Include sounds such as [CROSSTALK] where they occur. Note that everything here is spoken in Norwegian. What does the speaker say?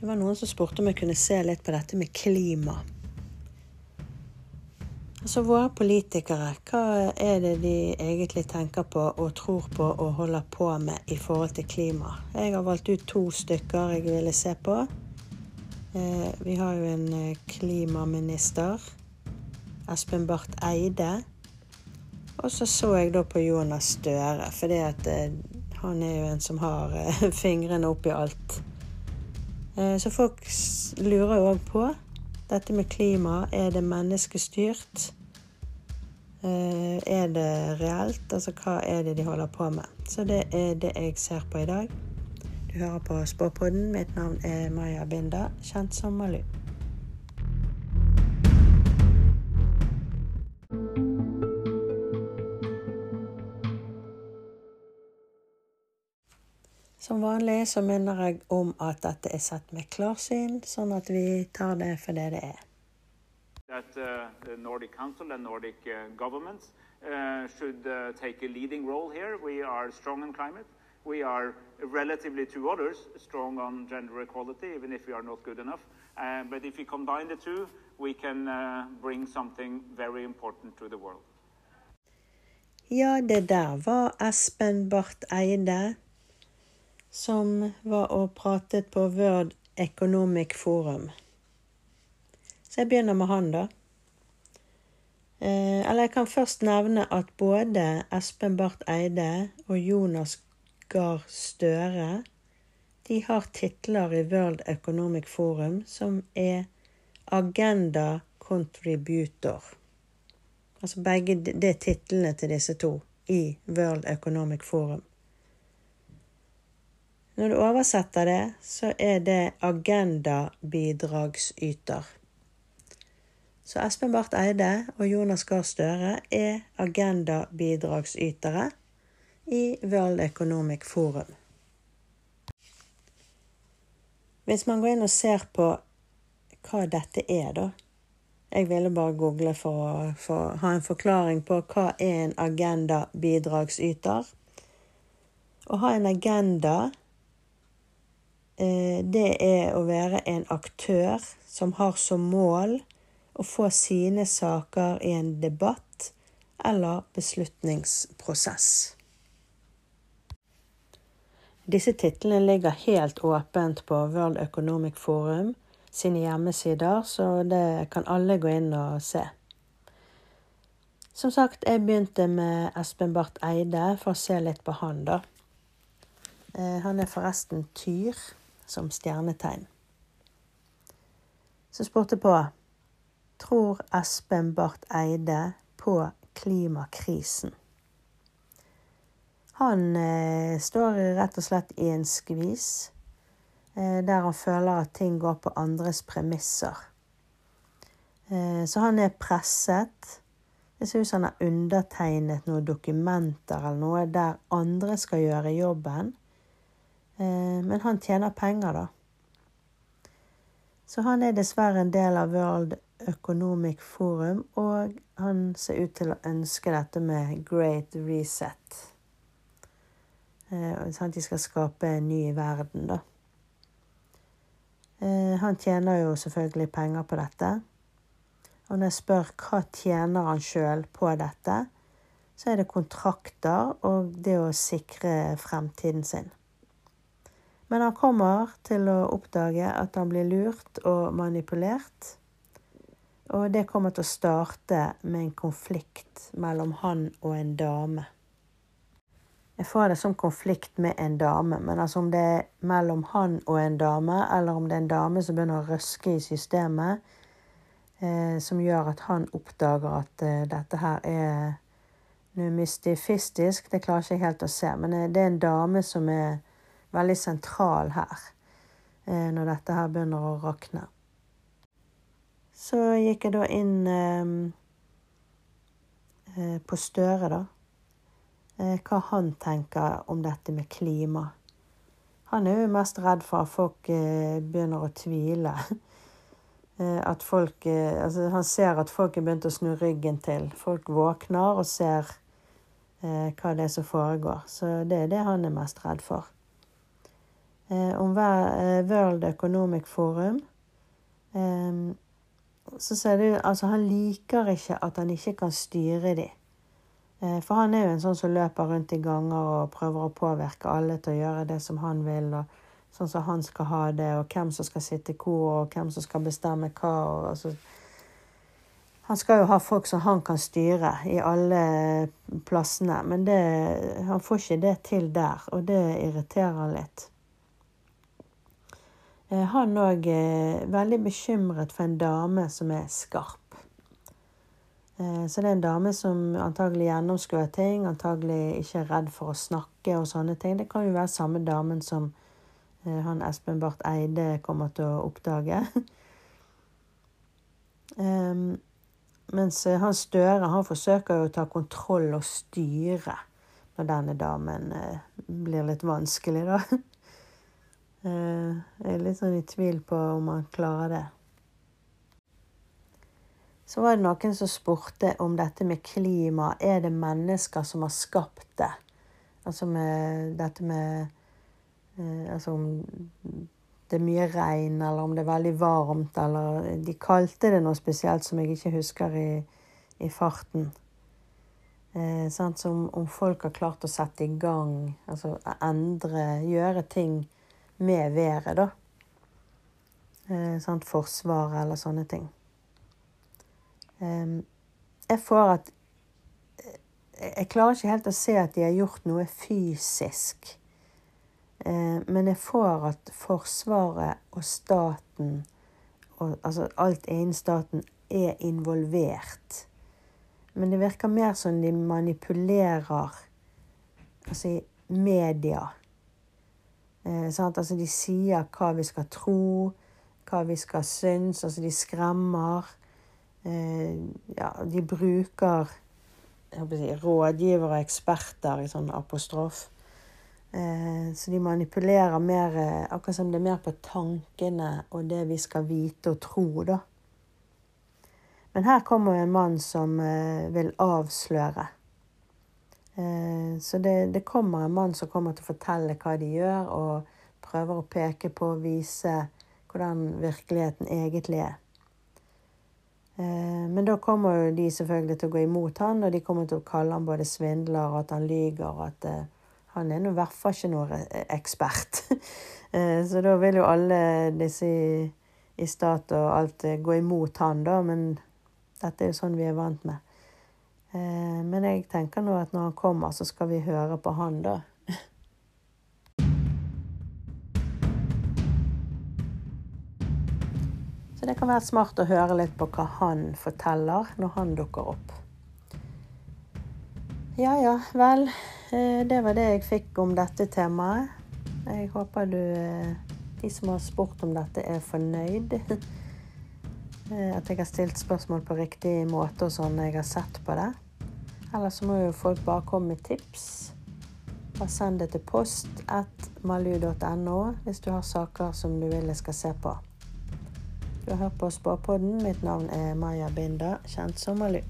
Det var noen som spurte om jeg kunne se litt på dette med klima. Altså våre politikere, hva er det de egentlig tenker på og tror på og holder på med i forhold til klima? Jeg har valgt ut to stykker jeg ville se på. Eh, vi har jo en eh, klimaminister, Espen Barth Eide. Og så så jeg da på Jonas Støre, for at han er jo en som har [LAUGHS] fingrene oppi alt. Eh, så folk lurer jo òg på dette med klima. Er det menneskestyrt? Eh, er det reelt? Altså hva er det de holder på med? Så det er det jeg ser på i dag. Du hører på Spåpodden. Mitt navn er Maja Binda, kjent som Malu. Som vanlig så minner jeg om at dette er sett med klarsyn, sånn at vi tar det for det det er. That uh, the Nordic Council and Nordic uh, governments uh, should uh, take a leading role here. We are strong on climate. We are relatively to others strong on gender equality, even if we are not good enough. Uh, but if we combine the two, we can uh, bring something very important to the world. Ja, det der var Espen Barth Eide som var og pratet på World Economic Forum. Så jeg begynner med han, da. Eh, eller jeg kan først nevne at både Espen Barth Eide og Jonas Gahr Støre de har titler i World Economic Forum som er Agenda Contributor. Altså begge det er titlene til disse to i World Economic Forum. Når du oversetter det, så er det agendabidragsyter. Så Espen Barth Eide og Jonas Gahr Støre er agendabidragsytere i World Economic Forum. Hvis man går inn og ser på hva dette er, da Jeg ville bare google for å for, ha en forklaring på hva er en agendabidragsyter. Å ha en agenda det er å være en aktør som har som mål å få sine saker i en debatt eller beslutningsprosess. Disse titlene ligger helt åpent på World Economic Forum sine hjemmesider, så det kan alle gå inn og se. Som sagt, jeg begynte med Espen Barth Eide for å se litt på han, da. Eh, han er forresten tyr som stjernetegn. Så spurte på Tror Espen Barth Eide på klimakrisen? Han eh, står rett og slett i en skvis eh, der han føler at ting går på andres premisser. Eh, så han er presset. Det ser ut som han har undertegnet noen dokumenter eller noe der andre skal gjøre jobben. Eh, men han tjener penger, da. Så han er dessverre en del av World Economic Forum, og han ser ut til å ønske dette med great reset. Eh, sånn at de skal skape en ny verden, da. Eh, han tjener jo selvfølgelig penger på dette. Og når jeg spør hva tjener han sjøl på dette, så er det kontrakter og det å sikre fremtiden sin. Men han kommer til å oppdage at han blir lurt og manipulert. Og det kommer til å starte med en konflikt mellom han og en dame. Jeg får det som konflikt med en dame, men altså om det er mellom han og en dame, eller om det er en dame som begynner å røske i systemet, eh, som gjør at han oppdager at eh, dette her er mystifistisk, det klarer ikke helt å se. Men eh, det er en dame som er veldig sentral her eh, når dette her begynner å rakne. Så gikk jeg da inn eh, eh, på Støre, da. hva han tenker om dette med klima. Han er jo mest redd for at folk begynner å tvile. [LAUGHS] At folk Altså, han ser at folk er begynt å snu ryggen til. Folk våkner og ser hva det er som foregår. Så det er det han er mest redd for. Om World Economic Forum. Så sier du altså han liker ikke at han ikke kan styre de. For han er jo en sånn som løper rundt i ganger og prøver å påvirke alle til å gjøre det som han vil, og sånn som han skal ha det, og hvem som skal sitte hvor, og hvem som skal bestemme hva. og altså han skal jo ha folk som han kan styre i alle plassene, men det, han får ikke det til der, og det irriterer litt. Eh, han òg er veldig bekymret for en dame som er skarp. Eh, så det er en dame som antagelig gjennomskuer ting, antagelig ikke er redd for å snakke og sånne ting. Det kan jo være samme damen som eh, han Espen Barth Eide kommer til å oppdage. [LAUGHS] Mens eh, han Støre han forsøker jo å ta kontroll og styre når denne damen eh, blir litt vanskelig, da. [LAUGHS] Eh, jeg er litt sånn i tvil på om han klarer det. Så var det noen som spurte om dette med klima. Er det mennesker som har skapt det? Altså med dette med Altså om det er mye regn, eller om det er veldig varmt, eller De kalte det noe spesielt som jeg ikke husker i, i farten. Eh? Som om folk har klart å sette i gang, altså endre, gjøre ting med været, da. Eh, sant? Forsvaret eller sånne ting. Eh, jeg får at eh, Jeg klarer ikke helt å se at de har gjort noe fysisk Eh, men jeg får at Forsvaret og staten, og, altså alt innen staten, er involvert. Men det virker mer som de manipulerer altså media. Eh, altså de sier hva vi skal tro, hva vi skal synes. Altså de skremmer. Eh, ja, de bruker si, rådgivere og eksperter i sånn apostrof. Eh, så de manipulerer mer eh, Akkurat som det er mer på tankene og det vi skal vite og tro, da. Men her kommer en mann som eh, vil avsløre. Så det, det, kommer en mann som kommer til å fortelle hva de gjør, og prøver å peke på og vise hvordan virkeligheten egentlig er. Men da kommer jo de selvfølgelig til å gå imot han, og de kommer til å kalle han både svindler og at han lyger. og at han er i hvert fall ikke noen ekspert. [LAUGHS] Eh, så da vil jo alle disse i, i stat og alt eh, gå imot han, da. Men dette er jo sånn vi er vant med. Eh, men jeg tenker nå at når han kommer, så skal vi høre på han, da. [LAUGHS] Så det kan være smart å høre litt på hva han forteller når han dukker opp. Ja ja, vel. Eh, det var det jeg fikk om dette temaet. Jeg håper du, eh, de som har spurt om dette, er fornøyd. [LAUGHS] Eh, at jeg har stilt spørsmål på riktig måte og sånn jeg har sett på det. Ellers så må jo folk bare komme med tips. Bare send det til post at malu.no hvis du har saker som du vil jeg skal se på. Du har hørt på Spåpodden. Mitt navn er Maja Binda, kjent som Malu.